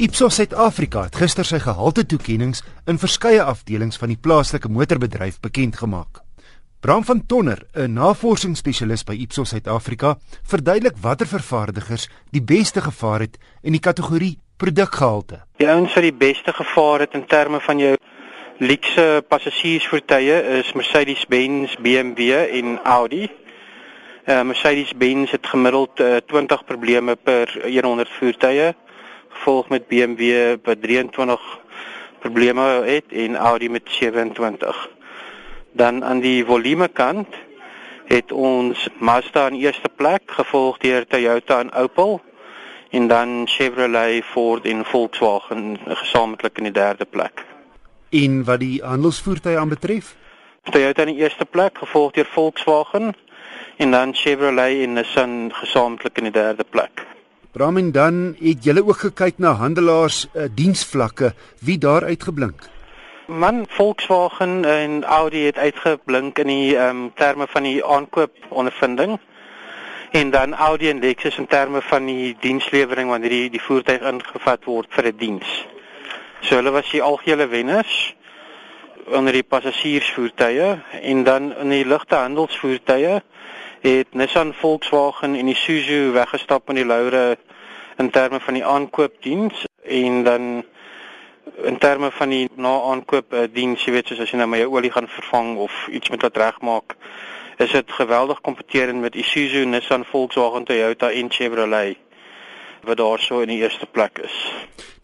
Ipsos Suid-Afrika het gister sy gehalte toekenninge in verskeie afdelings van die plaaslike motorbedryf bekend gemaak. Bram van Tonner, 'n navorsingsspesialis by Ipsos Suid-Afrika, verduidelik watter vervaardigers die beste gevaar het in die kategorie produkgehalte. Die ouens wat die beste gevaar het in terme van jou luukse passasiersvoertuie is Mercedes-Benz, BMW en Audi. Uh, Mercedes-Benz het gemiddeld uh, 20 probleme per 100 voertuie gevolg met BMW wat 23 probleme het en Audi met 27. Dan aan die volume kant het ons Mazda in eerste plek gevolg deur Toyota en Opel en dan Chevrolet, Ford en Volkswagen gesamentlik in die derde plek. En wat die handelsvoertuie aanbetref, Toyota in die eerste plek gevolg deur Volkswagen en dan Chevrolet en Nissan gesamentlik in die derde plek. Bram en dan het julle ook gekyk na handelaars uh, diensvlakke, wie daar uitgeblink? Man Volkswagen en Audi het uitgeblink in die um, terme van die aankoop ondervinding en dan Audi en Lexus in terme van die dienslewering wanneer die die voertuig ingevat word vir 'n die diens. So hulle was die algehele wenners onder die passasiersvoertuie en dan in die ligte handelsvoertuie het Nissan Volkswagen en Isuzu weggestap met die laure in terme van die aankoopdiens en dan in terme van die na-aankoop diens, jy weet soos as jy nou my olie gaan vervang of iets met wat regmaak, is dit geweldig kompeterend met Isuzu, Nissan, Volkswagen, Toyota en Chevrolet wat daar so in die eerste plek is.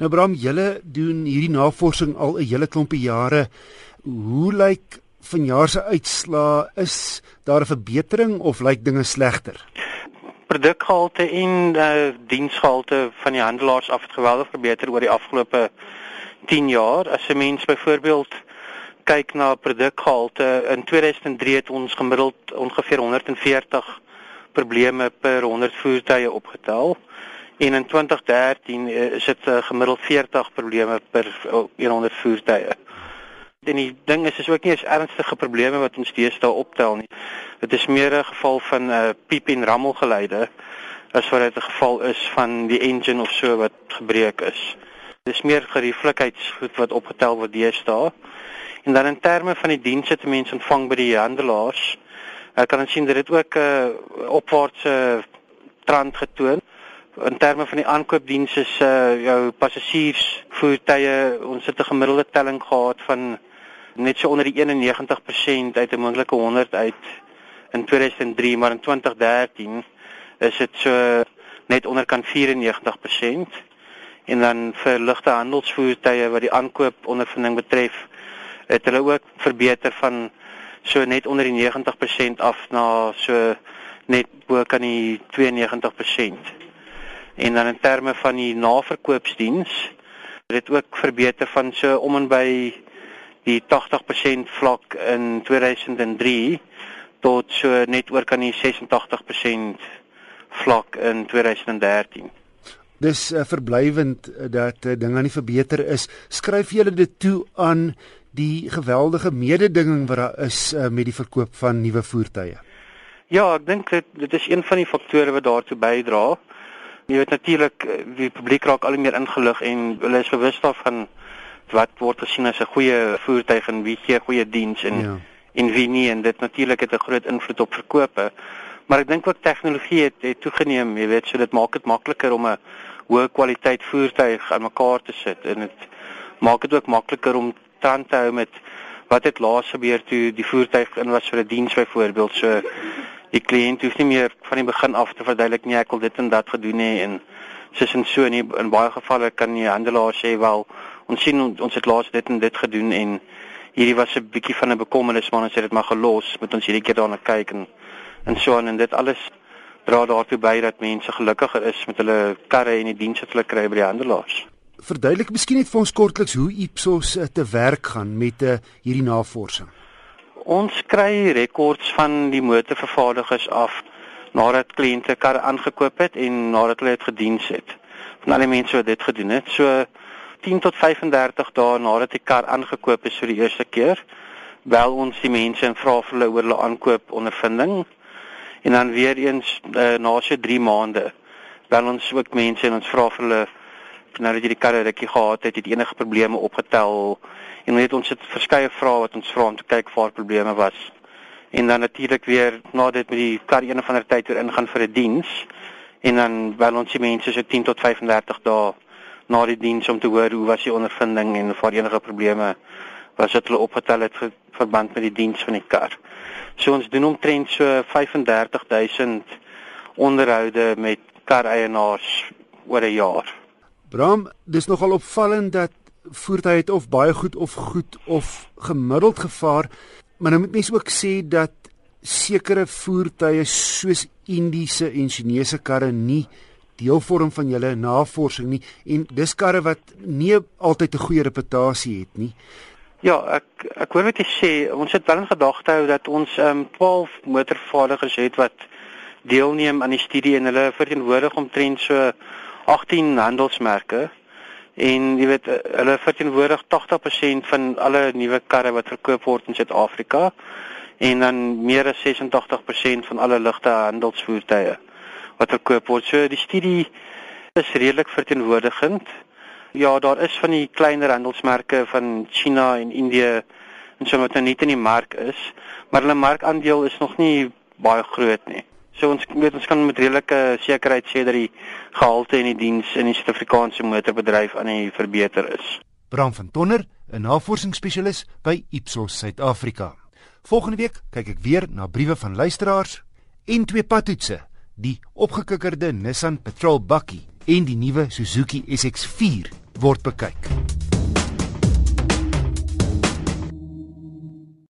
Nou Bram, julle doen hierdie navorsing al 'n hele klompie jare. Hoe lyk vanjaar se uitslaa is daar 'n verbetering of lyk dinge slegter? Produkgehalte en uh, diensgehalte van die handelaars af het geweldig verbeter oor die afgelope 10 jaar. As 'n mens byvoorbeeld kyk na produkgehalte in 2003 het ons gemiddeld ongeveer 140 probleme per 100 voertuie opgetel. En in 2013 eh, is dit uh, gemiddeld 40 probleme per 100 voertuie. En die ding is is ook nie eens ernstige probleme wat ons deesdae optel nie. Dit is meer 'n geval van 'n uh, piep en rammelgeluide as wat dit 'n geval is van die engine of so wat gebreek is. Dit is meer gerieflikheidsgoed wat opgetel word deesdae. En dan in terme van die dienste wat mense ontvang by die handelaars, ek kan sien dat dit ook 'n uh, opwaartse trend getoon in terme van die aankoopdienste se uh, jou passasiers voertuie ons het 'n gemiddelde telling gehad van net so onder die 91% uit 'n moontlike 100 uit in 2003, maar in 2013 is dit so net onderkant 94%. En dan vir ligte handelsvoertuie wat die aankoop ondervinding betref, het hulle ook verbeter van so net onder die 90% af na so net bo kan die 92%. En dan in terme van die naverkoopsdiens het dit ook verbeter van so om en by die 80% vlak in 2003 tot so net oor kan die 86% vlak in 2013. Dis uh, verblywend uh, dat uh, dinge nie verbeter is. Skryf julle dit toe aan die geweldige mededinging wat daar is uh, met die verkoop van nuwe voertuie? Ja, ek dink dit dit is een van die faktore wat daartoe bydra. Jy weet natuurlik die publiek raak al meer ingelig en hulle is bewus daarvan wat word gesien as 'n goeie voertuig en wie gee goeie diens en ja. en wie nie en dit natuurlik het 'n groot invloed op verkope. Maar ek dink ook tegnologie het het toegeneem, jy weet, so dit maak dit makliker om 'n hoë kwaliteit voertuig aan mekaar te sit en dit maak dit ook makliker om tand te hou met wat het laas gebeur toe die voertuig in was vir 'n diens byvoorbeeld. So die kliënt hoef nie meer van die begin af te verduidelik nie ek wil dit en dat gedoen hê en soos en so nie in baie gevalle kan die handelaar sê wel ons sien ons het laas dit en dit gedoen en hierdie was 'n bietjie van 'n bekommernis maar ons het dit maar gelos moet ons hierdie keer daarna kyk en en so aan en dit alles dra daartoe by dat mense gelukkiger is met hulle karre en die dienste wat hulle kry by die handelaars. Verduidelik miskien net vir ons kortliks hoe Ipsos eh, te werk gaan met uh, hierdie navorsing. Ons kry rekords van die motorvervaardigers af nadat kliënte karre aangekoop het en nadat hulle dit gediens het. Van al die mense wat dit gedoen het. So 10 tot 35 dae nadat die kar aangekoop is vir die eerste keer, bel ons die mense en vra vir hulle oor hulle aankoop ondervinding. En dan weer eens uh, na so 3 maande bel ons ook mense en ons vra vir hulle nou dat jy die karre rukkie gehad het, het enige probleme opgetel en net ons het verskeie vrae wat ons vra om te kyk waar probleme was. En dan natuurlik weer nadat met die kar een of ander tyd weer ingaan vir 'n die diens en dan bel ons die mense so 10 tot 35 dae na die diens om te hoor hoe was die ondervinding en of daar enige probleme was wat hulle opgetel het vir verband met die diens van die kar. So ons doen omtrent so 35000 onderhoude met kareienaars oor 'n jaar. Bram, dis nogal opvallend dat voertuie het of baie goed of goed of gemiddeld gevaar, maar nou moet mens ook sê dat sekere voertuie soos Indiese en Chinese karre nie deel vorm van julle navorsing nie en dis karre wat nie altyd 'n goeie reputasie het nie. Ja, ek ek hoor wat jy sê. Ons het wel in gedagte hou dat ons ehm um, 12 motorvaardigers het wat deelneem aan die studie en hulle verteenwoordig omtrent so 18 handelsmerke. En jy weet hulle verteenwoordig 80% van alle nuwe karre wat verkoop word in Suid-Afrika en dan meer as 86% van alle ligte handelsvoertuie wat verkoop word. So die studie is redelik verteenwoordigend. Ja, daar is van die kleiner handelsmerke van China en Indië en so wat nou nie in die mark is, maar hulle markandeel is nog nie baie groot nie. So ons weet ons kan met redelike sekerheid sê dat die gehalte en die diens in die Suid-Afrikaanse motorbedryf aan die verbeter is. Bram van Tonner, 'n navorsingsspesialis by Ipsos Suid-Afrika. Volgende week kyk ek weer na briewe van luisteraars en twee padtoetse, die opgekikkerde Nissan Patrol bakkie en die nuwe Suzuki SX4 word bekyk.